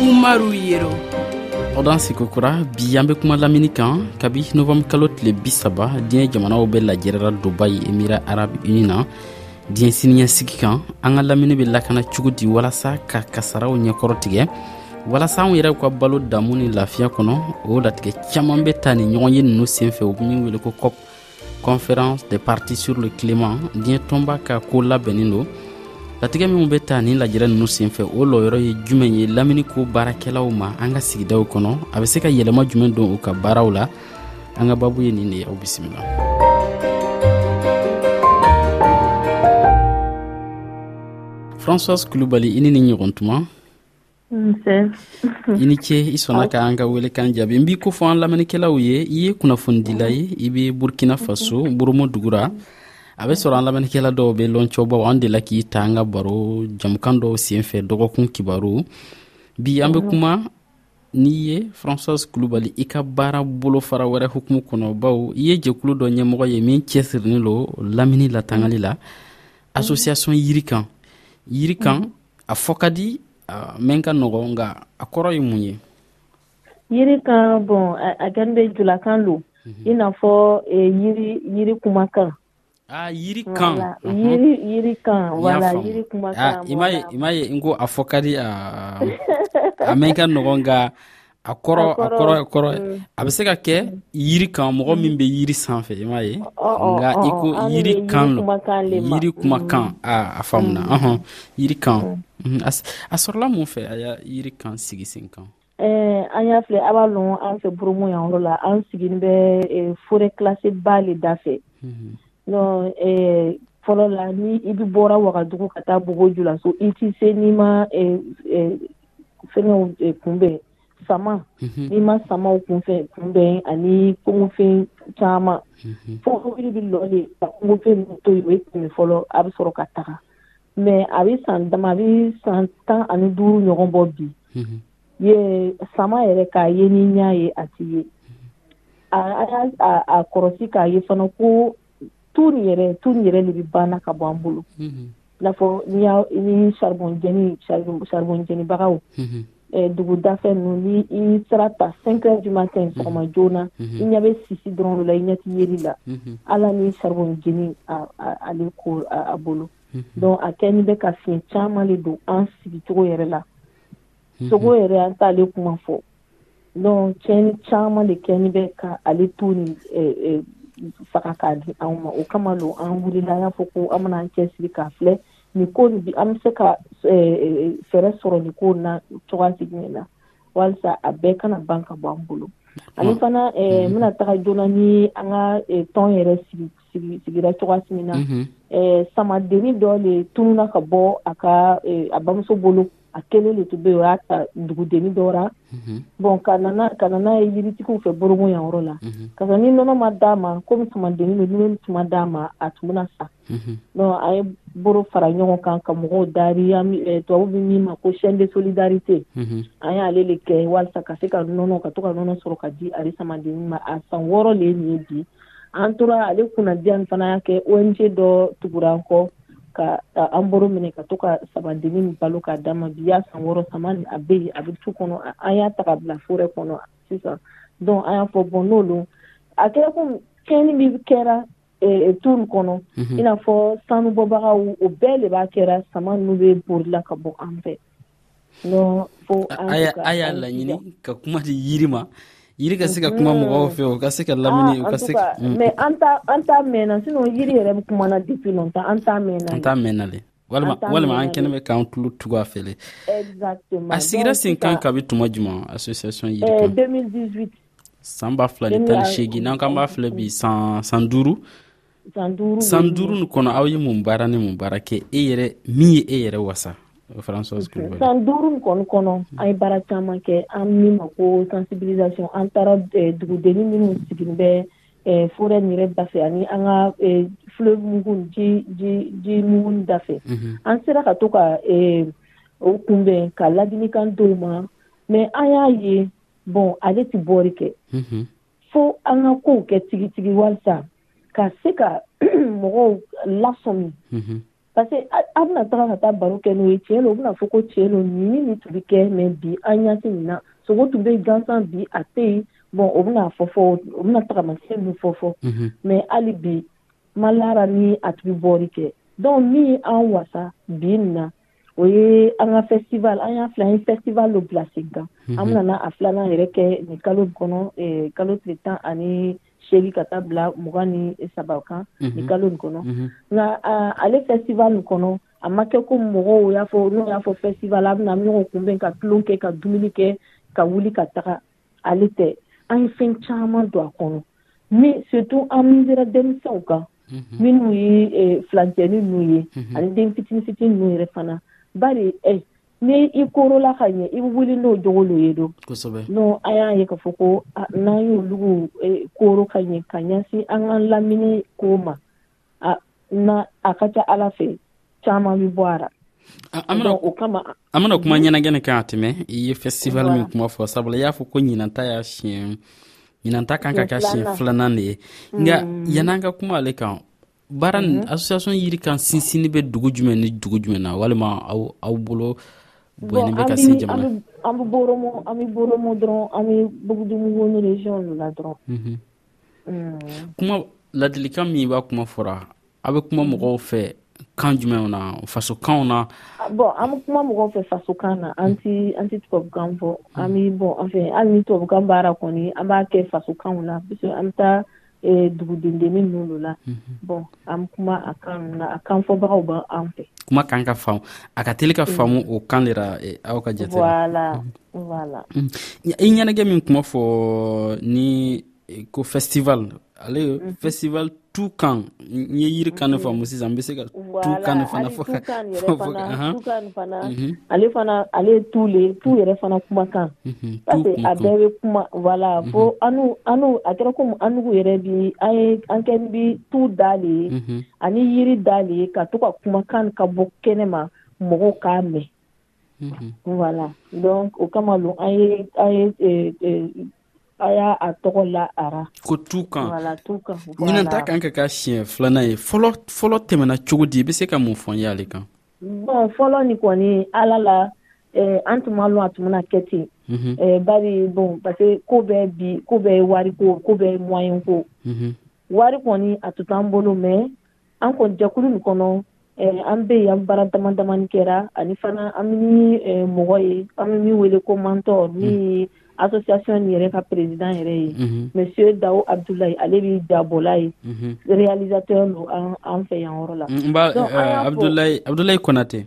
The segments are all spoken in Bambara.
umaru yero ɔdan sikokura bi an be kuma lamini kan kabi novamb kalo tile bisaba diɲɛ jamanaw bɛ lajɛrɛra dubai emira arab uni na diɲɛ siniɲɛsigi kan an ka lamini bɛ lakana cogo di walasa ka kasaraw ɲɛkɔrɔ tigɛ walasa anw yɛrɛw ka balo damu ni lafiya kɔnɔ o latigɛ caaman bɛ ta ni ɲɔgɔn ye nunu senfɛ u min wele ko cop conférence des partis sur le climat diɲɛ tɔnba ka ko labɛnnen don latigɛ minw bɛ ta nin lajɛrɛ nunu senfɛ o lɔyɔrɔ ye jumɛn ye lamini ko baarakɛlaw ma an ka sigidaw kɔnɔ a bɛ se ka yɛlɛma jumɛn don u ka baaraw la an ka babu ye nin de ye aw bisimila françoise kulubali i ni ni ɲɔgɔn tuma i ni ce i sɔnna ka an ka welekan jaabi n b'i ko fɔ an lamɛnnikɛlaw ye i ye kunnafonidila ye i bɛ burkina faso boromo dugura a bɛ sɔrɔ an lamɛnnikɛla dɔw bɛ lɔncɔbaw an delila k'i ta an ka baro jamukan dɔw senfɛ dɔgɔkun kibaru bi an bɛ kuma n'i ye françoise kulubali i ka baara bolofara wɛrɛ hukumu kɔnɔ baw i ye jɛkulu dɔ ɲɛmɔgɔ ye min cɛsirilen don lamini latangali la association yiri kan yiri kan a fɔ ka di mɛn ka nɔgɔ nka a kɔrɔ ye mun ye yiri kan bɔn a kɛlen bɛ julakan don mhm. i n'a fɔ e, yiri yiri kumakan yiri kan yiri kan wala yiri kumakan i ma ye n ko a fɔ ka di a mɛn ka nɔgɔ nka a kɔrɔ a kɔrɔ ye kɔrɔ ye mm. a bɛ se ka kɛ mm. yiri kan mɔgɔ min bɛ yiri sanfɛ i m'a ye nka i ko yiri kan lɔ yiri kumakan mm. a faamuna ɔhɔn yiri kan a sɔrɔla mun fɛ a y'a yiri kan sigi sen kan eh, an y'a filɛ a b'a lɔn an fɛ burumu yan yɔrɔ la an sigini bɛ eh, forɛ kilase ba le da fɛ mm-hmm. non eh, fɔlɔ la ni i bɛ bɔra wagadugu ka taa bogo julaso i tɛ se n'i ma fɛnw eh, kunbɛn sama mhm. n'i ma samaw kunfɛn kunbɛn ani kungofɛn caman mhm. fo hakili bɛ lɔ de ka kungofɛn ninnu to yen o ye tɛmɛ fɔlɔ a bɛ sɔrɔ ka taga mɛ a bɛ san dama a bɛ san tan ani duuru ɲɔgɔn bɔ bi mhm. ye sama yɛrɛ k'a ye ni ɲɛ ye a tɛ ye a y'a a kɔrɔsi k'a ye fana ko tu yɛrɛ tu yɛrɛ de bɛ banna ka bɔ an bolo n'a fɔ ni saribonjɛnibagaw dugudafɛn ninnu i sara ta fɛn kɛ juma tɛ sɔgɔma joona na i ɲɛ bɛ sisi dɔrɔn la i ɲɛti ye la ala ni saribu jeni ale ko a bolo dɔn a kɛ nin bɛ ka fiɲɛ caman de don an sigicogo yɛrɛ la sogo yɛrɛ an t'ale kuma fɔ donc cɛni caman de kɛni bɛ ka ale to ni eh, eh, faga k'a di anw ma o kama don an wulila an y'a fɔ ko an bɛna an cɛsiri k'a filɛ nin ko nin bi an bɛ se ka eh, eh, fɛɛrɛ sɔrɔ nin ko na cogoya jumɛn na walisa a bɛɛ kana ban ka bɔ an bolo ani fana eh, n bɛna taga joona ni an ka eh, tɔn yɛrɛ sigi sigira cogoya min na samaden dɔ de tunununa ka bɔ a ka a bamuso bolo a kelen de tun bɛ o y'a ta duguden dɔ bɔn ka ka n'a ye yiritigiw fɛ bolomu yan yɔrɔ la ka ni nana ma d'a ma ko samaden bɛ tuma d'a ma a tun bɛ sa a ye bolo fara ɲɔgɔn kan ka mɔgɔw dari tubabu bɛ min ma ko sɛden bɛ soli dari tɛ an y'ale de kɛ walasa ka se kaɔnɔ ka to kaɔnɔ sɔrɔ ka di a samaden ma a san wɔɔrɔ de ye nin ye bi an tora ale kunnadiya fana kɛ ong dɔ tugura an kɔ ka an bolo minɛ ka to ka sabadi balo ka da ma biya san wɔɔrɔ sama a bɛ a bɛ su kɔnɔ an y'a ta bila fɛrɛ kɔnɔ sisan dɔn an y'a fɔ bɔn n'o don a kɛra ko kɛi min kɛra Eh, tu kɔnɔ mhm. in n'a fɔ sanubɔbagaw o bɛɛ de b'a kɛra sama nu bɛ bolila ka bɔ an fɛ a y'a laɲini ka kuma di yiri ma yiri ka se ka kuma mm-hmm. mɔgɔw fɛ o ka se ka lamini ah, u ka se ka mm. mais an ta an ta mɛnna sinon yiri yɛrɛ bɛ kuma na depuis longtemps an ta mɛnna an ta mɛnna le walima walima an kɛnɛ bɛ k'an tulo tugu a fɛ le exactement a sigira sen kan kabi tuma jumɛn association yiri eh, kan 2018 san ba fila ni tan ni seegin n'an k'an b'a filɛ bi san san duuru san duuru ni kɔnɔ aw ye mun baara ni mun baara kɛ e yɛrɛ min ye e yɛrɛ wasa françoise kulubali san duuru ni kɔni kɔnɔ an ye baara caman kɛ an min ma ko sensibilisation an taara eh, dugudenni minnu sigilen bɛ eh, forɛ nin yɛrɛ dafe ani an ka eh, fleuve mugun ji ji ji mugun dafe mhm. an sera ka to ka o kunbɛn ka ladilikan dɔw ma mɛ an y'a ye bɔn ale tɛ bɔɔri kɛ mhm. fo an ka kow kɛ tigitigi walisa ka se ka mɔgɔw lafaamu parce que an bɛna taga ka taa baro kɛ n'o ye tiɲɛ don u bɛna fɔ ko tiɲɛ don nin nin tun bɛ kɛ mɛ bi an ɲɛ tɛ nin na sogo tun bɛ gansan bi a tɛ yen bɔn o bɛna fɔ fɔ u bɛna tagamasiyɛn min fɔ fɔ mɛ hali bi malara ni a tigi bɔɔri kɛ dɔnku min an wasa bi na o ye an ka fɛtival an y'a fila ye fɛtival dɔ bila sen kan an nana a filanan yɛrɛ kɛ nin kalo kɔnɔ kalo tile tan ani seli ka taa bila mugan ni saba kan ni kalo in kɔnɔ nka ale fɛtival nin kɔnɔ a ma kɛ ko mɔgɔw y'a fɔ n'u y'a fɔ fɛtival a bɛna ɲɔgɔn kunbɛn ka tulon kɛ ka dumuni kɛ ka wuli ka taga ale tɛ an ye fɛn caman don a kɔnɔ setu an min sera denmisɛnww kan minnu ye filancɛ ni nu ye ani den fitininfiti nu yɛrɛ fana ba ni i korola ka ɲɛ i wuli n'o dogo ye don n'o a y'a ye ka fɔ ko n'an y'olu koro ka ɲɛ ka ɲɛsin an ka lamini ko ma na a ka ca ala fɛ caman bɛ bɔ ara an bɛna kuma ɲɛnagɛnɛ kan a tɛmɛ i ye festival min kuma fɔ sabula i y'a fɔ ko ɲinanta y'a siɲɛ ɲinanta kan ka kɛ siɲɛ filanan de ye nka mm. yan'an ka kuma ale kan baara nin mm-hmm. association yiri kan sinsinni bɛ dugu jumɛn ni dugu jumɛn na walima aw aw bolo bɔnni bɛ ka se jamana an bɛ boromo an bɛ boromo dɔrɔn an bɛ bugudumugu ni region ninnu na dɔrɔn mm-hmm. mm. kuma ladilikan min b'a kuma fɔra a bɛ kuma mɔgɔw fɛ kan jumɛnw na fasokanw na ah, bɔn an bɛ kuma mɔgɔw fɛ fasokan na an ti an ti tubabukan fɔ mm. an bɛ bɔn an fɛ hali ni tubabukan baara kɔni an b'a kɛ fasokanw na parce an bɛ taa eh, dugudendeni ninnu la mm-hmm. bɔn an bɛ kuma a kan na a kan fɔbagaw b'an fɛ kuma kan ka faamu a ka teli ka mm. faamu o kan de ra eh, aw ka jate la mm-hmm. i ɲɛnajɛ min kuma fɔ ni ko festival ale mhm. festival tu kan n ye yiri kan ne faamu mhm. sisan n bɛ se ka tu kan ne fana fɔ ka mhm. ale fana ale ye tu le tu yɛrɛ fana kuma kan parce que a bɛɛ bɛ kuma wala fo anu anu a kɛra komi anugu yɛrɛ bi an ye an kɛ bi tu da le ye ani yiri da le ye ka to ka kumakan ka bɔ kɛnɛma mɔgɔw k'a mɛn Mhm. Voilà. Donc o kama don an ye an ye eh, eh, a y'a a tɔgɔ la ara. Ko tu kan. Voilà tu kan. Voilà. Ɲinan ta kan ka k'a siɲɛ filanan ye fɔlɔ fɔlɔ tɛmɛna cogo di i bɛ se ka mun fɔ n ye ale kan. Bon fɔlɔ ni kɔni ala la eh, an tun ma lɔn a tun bɛna kɛ ten. Mhm. Eh, bari bon parce que ko bɛɛ bi ko bɛɛ ye wari ko ko bɛɛ ye moyen ko. Mhm. Wari kɔni a tun t'an bolo mais an kɔni jakulu nin kɔnɔ eh, an bɛ yen an baara dama damani kɛra ani fana an ni eh, mɔgɔ ye an bɛ min wele ko mantɔ min mm. ye association nin yɛrɛ ka président yɛrɛ ye mm-hmm. monsieur dawo abdoulaye ale bɛ jabɔla ye mm-hmm. réalisateur don an fɛ yan yɔrɔ la mm, eh, abdoulaye konate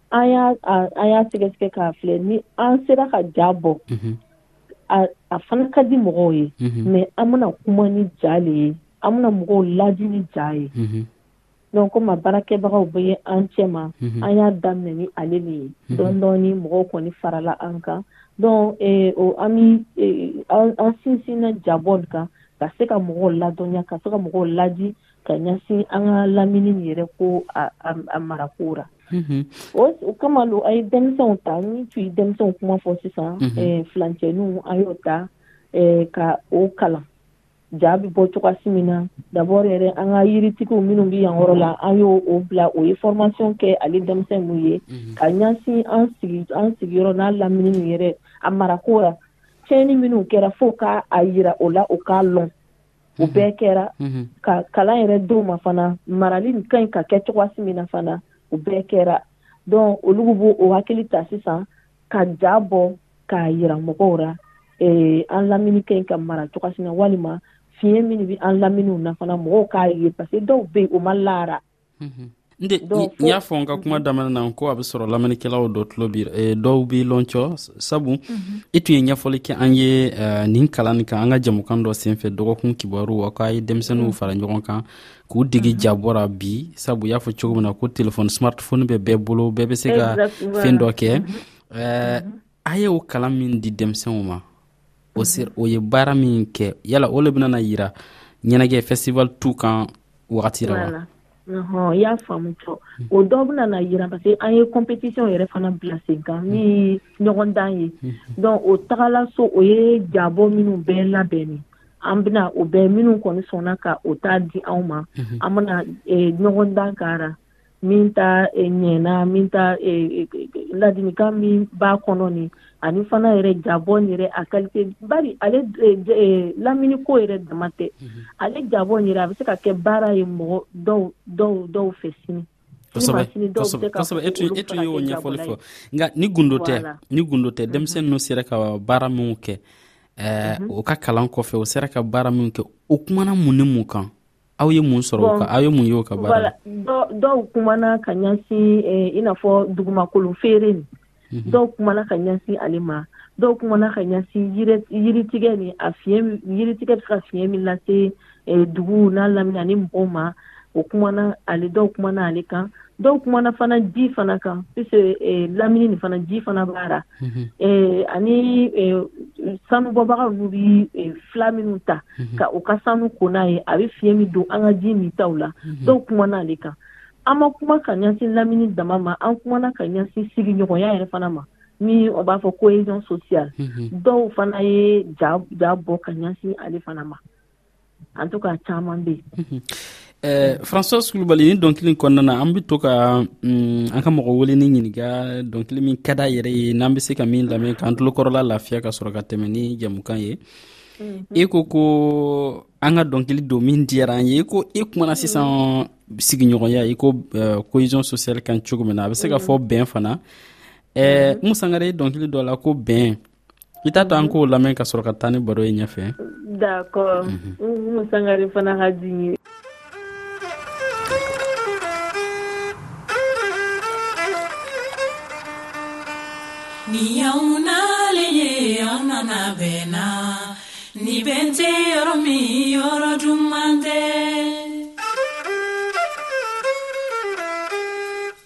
an y'a sɛgɛsɛgɛ k'a filɛ ni an sera ka ja bɔ a fana ka di mɔgɔw ye mɛ an bɛna kuma ni ja de ye an bɛna mɔgɔw laji ni ja ye dɔn ko ma baarakɛbagaw bɛ ye an cɛ ma an y'a daminɛ ni ale de ye dɔndɔ mɔgɔw kɔni farala an kan dɔn an sinsin na jabɔ kan ka se ka mɔgɔw ladɔnya ka se ka mɔgɔw laji ka ɲɛsin an ka lamini yɛrɛ ko a marako la o kama don a ye denmisɛnw ta n tun ye denmisɛnw kuma fɔ sisan filancɛninw a y'o ta ka o kalan jaa bɛ bɔ cogoyasi min na dabɔ yɛrɛ an ka yiritigiw minnu bɛ yan yɔrɔ la an y'o o bila o ye fmasi kɛ ale denmisɛnninw ye ka ɲsin an an sigiyɔrɔ n'a lamini yɛrɛ a marako la cɛɲɛni minnu kɛra fo k'a jira o la o k'a dɔn o mhm. bɛɛ kɛra mhm. ka kalan yɛrɛ denw ma fana marali ka ɲi ka kɛ cogoyasi min na fana o bɛɛ kɛra dɔn olu b'o o hakili ta sisan ka ja bɔ k'a yira mɔgɔw ra eh, an lamini ka ɲi ka mara cogoyasi na walima fiɲɛ min bɛ an laminiw na fana mɔgɔw k'a ye parce que dɔw bɛ yen o ma lara n y'a fɔ n ka kuma daminɛ na ko a bɛ sɔrɔ lamɛnnikɛlaw dɔ tulo bi eh, dɔw bɛ lɔncɔ sabu mhm. i tun ye ɲɛfɔli kɛ an ye eh, nin kalan nin kan an ka jamukan dɔ senfɛ dɔgɔkun kibaru wa k'a ye denmisɛnninw mhm. fara ɲɔgɔn kan k'u digi mhm. ja bɔra bi sabu y'a fɔ cogo min na ko telefɔni smartphone bɛ bɛɛ bolo bɛɛ bɛ se ka fɛn dɔ kɛ eh, a ye o kalan min di denmisɛnw ma o sir o ye baara min kɛ yala o le bɛna na yira ɲɛnajɛ festival tu kan wagati la wa Ɔhɔn, i y'a faamu cɔ o dɔ bɛna na jira parce que an ye compétition yɛrɛ fana bila sen kan min ye ɲɔgɔn dan ye donc o tagala so o ye jabɔ minnu bɛɛ labɛn ni an bɛna o bɛɛ minnu kɔni sɔnna ka o ta di anw ma an bɛna ɲɔgɔn dan kara min ta ɲɛna min ta ladilikan min ba kɔnɔ nin ani fana yɛrɛ jabɔ yɛrɛ a kalite bari ale lamini ko yɛrɛ dama tɛ ale jabɔ yɛrɛ a bɛ se ka kɛ baara ye mɔgɔ dɔw dɔw dɔw fɛ sini e tun y'o ɲɛfɔli fɔ nka ni gundo tɛ ni gundo tɛ denmisɛn ninnu sera ka baara minw kɛ o ka kalan kɔfɛ o sera ka baara minw kɛ o kumana mun ni mun kan aw ye mun sɔrɔ o kan aw ye mun ye o ka baara la dɔw kumana ka ɲɛsin eh, i n'a fɔ dugumakolo feere nin mhm. dɔw kumana ka ɲɛsin ale ma dɔw kumana ka ɲɛsin yiritigɛ ni a fiɲɛ yiritigɛ bɛ se ka fiɲɛ min lase eh, duguw n'a lamini ani mɔgɔw ma o kumana ale dɔw kumana ale kan dɔw kumana fana ji fana kan puisque eh, lamini nin fana ji fana b'a ra mhm. eh, ani eh, sanubɔbagaw n'u bi eh, fila minnu ta mhm. ka u ka sanu ko n'a ye a bɛ fiɲɛ min don an ka ji min taw la mhm. dɔw kumana ale kan an ma kuma ka ɲɛsin lamini dama ma an kumana ka ɲɛsin sigiɲɔgɔnya yɛrɛ fana ma ni o b'a fɔ cohésion sociale dɔw fana ye ja bɔ ka ɲɛsin ale fana ma an to ka caman bɛ eh, françois kulubali ni dɔnkili kɔnɔna na an bɛ to ka mm, an ka mɔgɔ wele ni ɲininka dɔnkili min ka da yɛrɛ ye n'an bɛ se ka min lamɛn k'an tulokɔrɔla lafiya ka sɔrɔ ka tɛmɛ ni jamukan ye mhm. e ko ko an ka dɔnkili don min diyara an ye ko e kumana mhm. sisan sigiɲɔgɔnya i ko eh, cohésion sociale kan cogo min na a bɛ se ka mhm. fɔ bɛn fana eh, musangare dɔnkili dɔ la ko bɛn i t'a to an k'o lamɛn ka sɔrɔ ka taa ni baro ye ɲɛfɛ d'accord umu sangare fana ka di ye ni y'anw nalen ye an nana bɛn na ni bɛn tɛ yɔrɔ min yɔrɔ duman tɛ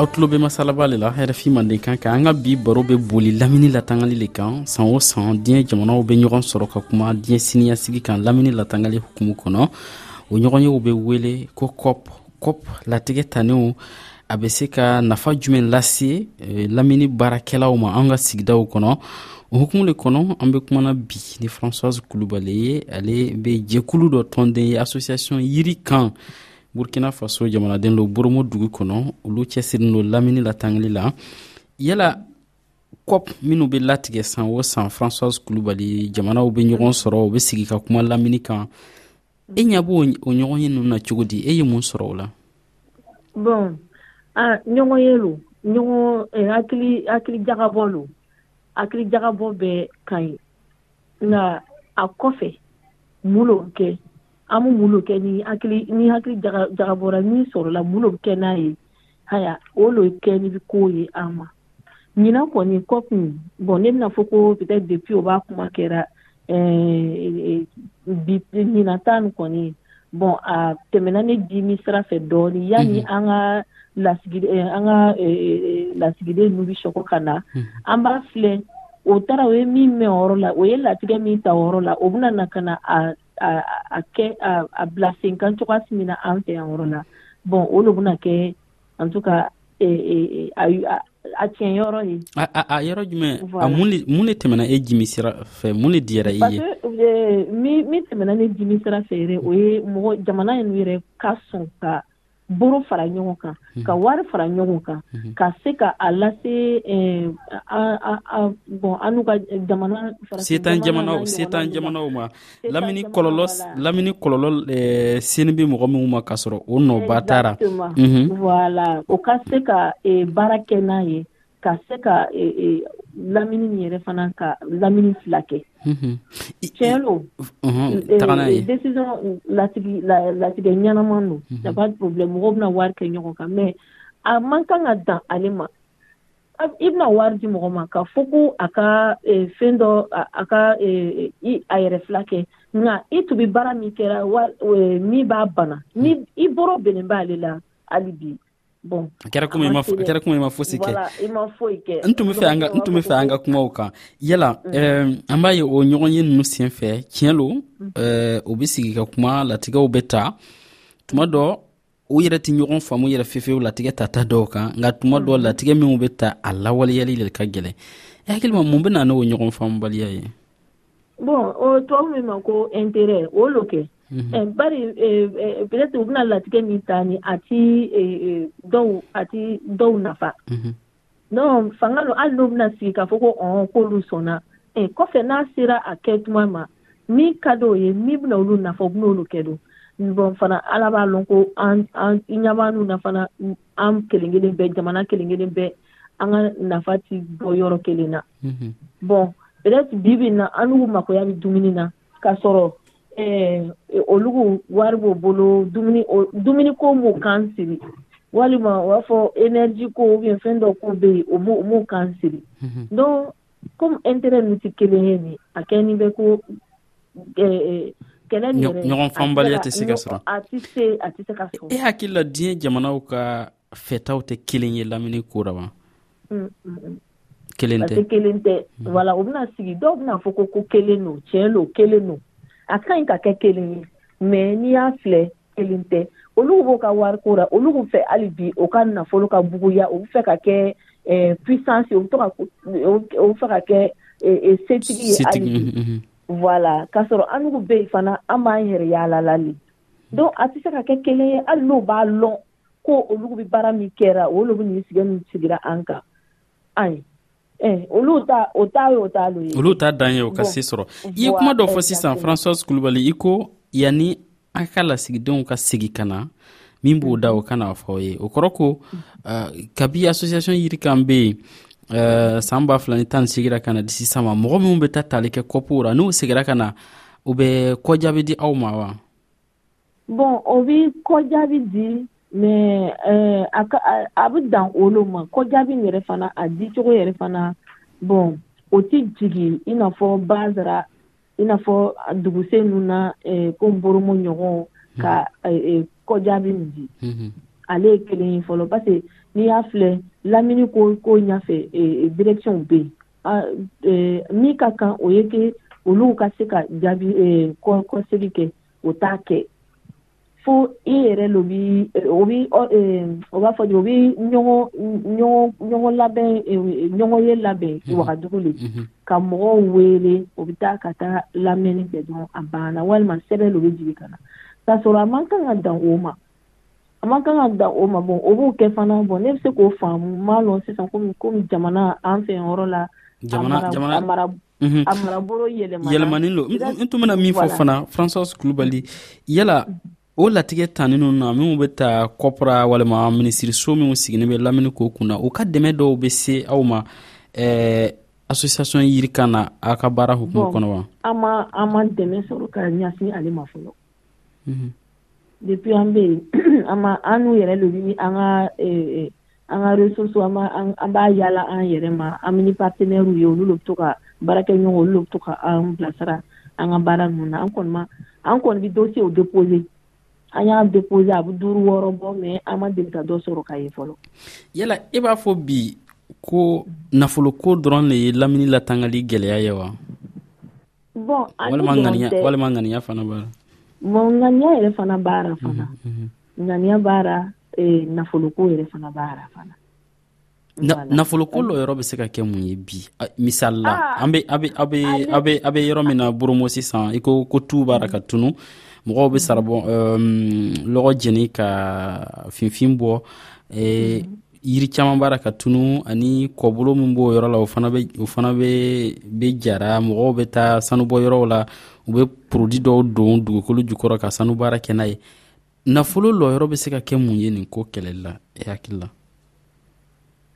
aw tulo bɛ masalaba de la hɛrɛfin manden kan ka an ka bi baro bɛ boli lamini latangali le kan san o san diɲɛ jamanaw bɛ ɲɔgɔn sɔrɔ ka kuma diɲɛ siniyasigi kan lamini latangali hukumu kɔnɔ o ɲɔgɔnyew bɛ wele ko cop cop latigɛ tanenw a bɛ se ka nafa jumɛn lase eh, lamini baarakɛlaw ma an ka sigidaw kɔnɔ o hukumu de kɔnɔ an bɛ kumana bi ni françoise kulubali ye ale bɛ jɛkulu dɔ tɔnden ye association yiri kan burkina faso jamanaden lo boromo dugu kɔnɔ olu cɛsirin lo lamini latangili la yala cop minnu bɛ latigɛ san o san françoise kulubali jamanaw bɛ ɲɔgɔn sɔrɔ u bɛ sigi ka kuma lamini kan e ɲɛ b'o o ɲɔgɔnye ninnu na cogo di e ye mun sɔrɔ o la bon ah, ɲɔgɔnye lo ɲɔgɔn eh, hakili hakili jagabɔ lo hakili jagabɔ bɛ ka ɲi nka a kɔfɛ mun lo kɛ an bɛ mun kɛ ni hakili ni hakili jagabɔra min sɔrɔla mun bɛ kɛ n'a ye haya o de kɛ ni ko ye an ma ɲinan kɔni kɔkun bɔn ne bɛna fɔ ko bɛ depi o b'a kuma kɛra eh, ɲinan tan kɔni bɔn a tɛmɛna ne dimi sira fɛ dɔɔnin yanni mhm. an ka lasigiden eh, an ka eh, lasigiden nu bɛ sɔgɔ ka na mhm. an b'a filɛ o taara o ye min mɛn yɔrɔ la o ye latigɛ min ta yɔrɔ la o bɛna na ka na a a kɛ a bila senkan cogoya min na an fɛ yan yɔrɔ la bɔn o de bɛna kɛ an to ka a tiɲɛ yɔrɔ ye a yɔrɔ jumɛn mun de tɛmɛna e jimi sira fɛ mun de diyara i ye min tɛmɛna ne jimi sira fɛ yɛrɛ o ye mɔgɔ jamana in yɛrɛ ka sɔn ka boro fara ɲɔgɔn kan mhm. ka wari fara ɲɔgɔn kan mhm. ka se ka a lase eh, bɔn an n'u ka jamana setan jamanaw setan jamanaw ma lamini kɔlɔlɔ lamini kɔlɔlɔ eh, sini bɛ mɔgɔ minnu ma k'a sɔrɔ o nɔba taara wala mhm. o ka se ka eh, baara kɛ n'a ye ka se ka e, e, lamini min yɛrɛ fana ka lamini fila kɛ mhm. tiɲɛ don mhm. e, decision latigi latigɛ ɲɛnama don mhm. daba problème mɔgɔw bɛna wari kɛ ɲɔgɔn kan mais a man kan ka dan ale ma i bɛna wari di mɔgɔ ma ka fɔ ko a ka fɛn dɔ a ka a yɛrɛ fila kɛ nka i tun bɛ baara min kɛra min b'a bana ni i bɔra bɛnnen b'ale la hali bi bon a kɛra komi i ma a kɛra komi i ma fosi kɛ n tun bɛ fɛ an ka n tun bɛ fɛ an ka kuma o kan yala mm. an b'a ye o ɲɔgɔn ye ninnu sen fɛ tiɲɛ lo mm. o bɛ sigi ka kuma latigɛw bɛ ta tuma dɔ u yɛrɛ tɛ ɲɔgɔn faamu yɛrɛ fefewu latigɛ tata dɔw kan nka tuma dɔ mm. latigɛ minnu bɛ ta a lawaleyali de ka gɛlɛn e hakili ma mun bɛ na n'o ɲɔgɔn faamubaliya ye bɔn o tɔw min ma ko n teri o lo kɛ bari berete u bɛna latigɛ min ta ni a tɛ dɔw a tɛ dɔw nafa fanga don hali dɔw bɛna sigi k'a fɔ ko ɔ koolu sɔnna kɔfɛ n'a sera a kɛ tuma ma min ka di o ye min bɛna olu nafa bɛna olu kɛ don bɔn fana ala b'a dɔn ko ɲa nafa an kelen kelen bɛ jamana kelen kelen bɛ an ka nafa tɛ bɔ yɔrɔ kelen na bɔn bɛrɛti bi bɛ na an makoya bɛ dumuni na k'a sɔrɔ olu wari b'o bolo dumuni ko b'u kan siri walima u b'a fɔ eɛji ko u ye fɛn dɔ ko bɛ yen o b'u kan siri don ko e teri nin tɛ kelen ye nin a kɛ nin bɛ ko eh, kɛlɛ ɲɔgɔn fanbaliya tɛ se ka sɔrɔ e hakili la diɲɛ jamanaw ka fɛtaw tɛ kelen ye lamini ko la wa mm, mm, mm. kelen tɛ kelen tɛ wala u bɛna sigi dɔw bɛna fɔ ko ko kelen don tiɲɛ don kelen don a ka ɲi ka kɛ kelen ye mɛ n'i y'a filɛ kelen tɛ olu b'o ka wariko la olu b'u fɛ hali bi u ka nafolo ka buguya u fɛ ka kɛ eh, puissance u bɛ fɛ ka kɛ eh, eh, setigi ye hali bi mhm, mhm. voilà k'a sɔrɔ an n'u bɛ yen fana an b'an yɛrɛ yaalala le donc a tɛ se ka kɛ kelen ye hali n'u b'a lɔn ko olu bɛ baara min kɛra olu bɛ nin sigi min sigira an kan ayi Eh, olu ta o ta y'o ta don ye olu ta dan ye o ka se sɔrɔ i ye kuma dɔ fɔ sisan françoise kulubali i ko yanni an ka lasigidenw ka segi ka na min b'o da o ka na fɔ ye o kɔrɔ ko uh, kabi association yiri kan bɛ yen uh, san b'a fila ni tan ni segira ka na disi sama mɔgɔ minnu bɛ taa tali kɛ kɔpuw ra n'u segira ka na u bɛ kɔjaabi di aw ma wa bon o bɛ kɔjaabi di mais eh, a ka a bɛ dan olu ma kɔjaabi yɛrɛ fana a dicogo yɛrɛ fana bon o tɛ jigin i n'a fɔ bazara i n'a fɔ duguse ninnu na eh, ko nboromo ɲɔgɔn hmm. ka eh, kɔjaabi min di hmm, hmm. ale ye kelen ye fɔlɔ parce que n'i y'a filɛ lamini ko ko ɲɛfɛ direction bɛ yen ah, min ka kan o ye ke olu ka se ka jaabi kɔsegi kɛ o t'a kɛ fo i yɛrɛ lo bi o bi o b'a fɔ o bi ɲɔgɔn labɛn ɲɔgɔn ye labɛn wagadugu de ka mɔgɔw wele o bɛ taa ka taa lamɛnni kɛ dɔrɔn a banna walima sɛbɛn lo bɛ jigin ka na k'a sɔrɔ a man kan ka dan o ma a man kan ka da o ma bɔ o b'u kɛ fana bɔ ne bɛ se k'o faamu maa lɔn sisan kɔmi jamana an fɛ yɔrɔ la yɛlɛmani don n tun bɛna min fɔ fana francois kulubali yala o latigɛ ta ninnu na minnu bɛ ta kɔpra walima minisiriso minnu sigilen bɛ lamini k'o kun na u ka dɛmɛ dɔw bɛ se aw ma ɛɛ association yirikan na aw ka baara hukumu kɔnɔ wa an ma dɛmɛ sɔrɔ ka ɲɛsin ale ma fɔlɔ mhm. depuis an bɛ yen an n'u yɛrɛ de bɛ an ka an ka ressources an b'a yala an yɛrɛ ma an bɛ ni partenaires ye olu de bɛ to ka baarakɛ ɲɔgɔn olu de bɛ to ka an bilasira an ka baara ninnu na an kɔni ma an kɔni bɛ dossiers déposer an y'a déposer a bɛ duuru wɔɔrɔ bɔ mais an ma deli ka dɔ sɔrɔ ka ye fɔlɔ. yala e b'a fɔ bi ko nafoloko dɔrɔn de ye lamini latangali gɛlɛya ye wa. bon a ni walima ŋaniya dɔrɔn tɛ walima ŋaniya fana b'a la bon ŋaniya yɛrɛ fana b'a ra fana Mhm. ŋaniya b'a ra eh, nafoloko yɛrɛ fana b'a ra fana Na- Voilà. nafoloko lɔ yɔrɔ bɛ se ka kɛ mun ye bi A- misali la Ah. an bɛ a bɛ a bɛ a bɛ a bɛ yɔrɔ min na boromo sisan i ko ko tu b'a la ka tunu mɔgɔw bɛ sarabɔn ɛɛm, lɔgɔ jeni ka finfin bɔ ee, yiri caman b'a la ka tunu ani kɔbolo min b'o yɔrɔ la o fana bɛ o fana bɛ bɛ jara mɔgɔw bɛ taa sanubɔ yɔrɔw la u bɛ porodi dɔw don dugukolo jukɔrɔ ka sanubaara kɛ n'a ye nafolo lɔyɔrɔ bɛ se ka kɛ mun ye nin ko kɛlɛli la e hakili la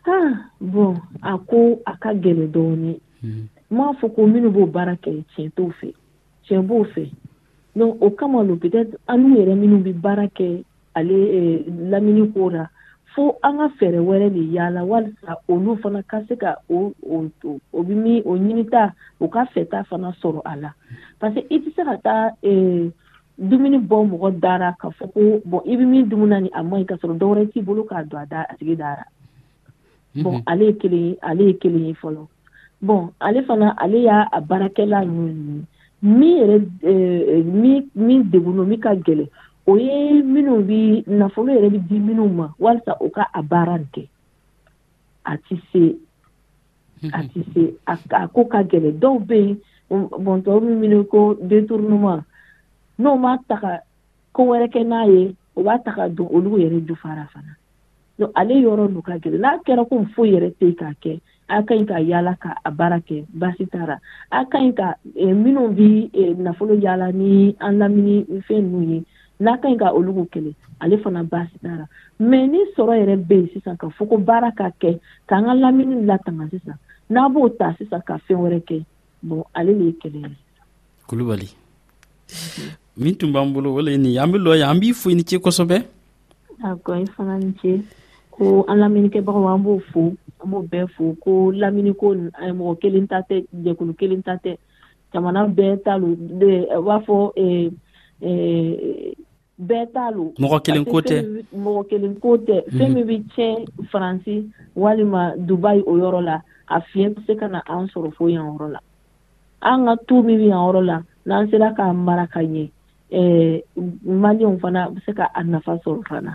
ah, bon a ko a ka gɛlɛ dɔɔni hmm. n m'a fɔ ko minnu b'o baara kɛ tiɲɛ t'o fɛ cɛ b'o fɛ donc o kama lo peut-être an n'u yɛrɛ minnu bɛ baara kɛ ale eh, lamini ko la fo an ka fɛɛrɛ wɛrɛ de yaala walisa olu fana ka se ka o o o bɛ min o ɲinita o ka fɛta fana sɔrɔ a la parce que i tɛ se ka taa eh, dumuni bɔ mɔgɔ dara ka fɔ ko bɔn i bɛ min dumuni ni a man ɲi ka sɔrɔ dɔwɛrɛ t'i bolo k'a don a da a tigi dara bɔn mhm. ale ye kelen ye ale ye kelen ye fɔlɔ bɔn ale fana ale y'a a baarakɛla min min degkun bɛ ka gɛlɛn o ye minnu bɛ nafolo yɛrɛ bɛ di minnu ma walasa u ka a baara kɛ a tɛ se a tɛ se a ko ka gɛlɛn dɔw bɛ yen bɔntɔ minnu ko dentrunuma n'o ma ta ko wɛrɛ kɛ n'a ye o b'a ta ka don olu yɛrɛ jufara fana donc ale yɔrɔ nu ka gɛlɛn n'a kɛra ko foyi yɛrɛ tɛ k'a kɛ a ka ɲi ka yaala ka a baara kɛ baasi tara a ka ɲi ka eh, minnu bi eh, nafolo yaala ni an lamini fɛn ninnu ye n'a ka ɲi ka olu k'u kɛlɛ ale fana baasi tara mɛ ni sɔrɔ yɛrɛ bɛ yen sisan ka fɔ ko baara ka kɛ k'an ka lamini latanga sisan n'a b'o ta sisan ka fɛn wɛrɛ kɛ bon ale de ye kelen ye kulubali min tun b'an bolo wala ye nin ye an bɛ lɔ ye an b'i fo i ni ce kosɛbɛ a ko i fana ni ce ko an laminikɛbagaw an b'o fo an b'o bɛɛ fo ko lamini ko eh, mɔgɔ kelen ta tɛ jɛkulu kelen ta tɛ jamana bɛɛ ta lo u b'a fɔ eh, eh, bɛɛ t'a lo mɔgɔ kelen ko tɛ mɔgɔ kelen ko tɛ mhm. fɛn min bɛ tiɲɛ faransi walima dubai o yɔrɔ la a fiɲɛ bɛ se ka na an sɔrɔ fo yan yɔrɔ la an ka tu min bɛ yan yɔrɔ la n'an sera k'a mara ka ɲɛ eh, maliyɛnw fana bɛ se ka a nafa sɔrɔ fana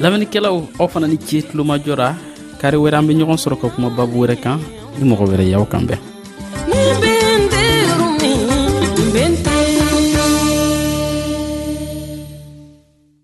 laminikɛlaw aw fana ni ce tulomajɔra kari wɛrɛ an bɛ ɲɔgɔn sɔrɔ ka kuma babu wɛrɛ kan ni mɔgɔ wɛrɛ y'aw kan bɛn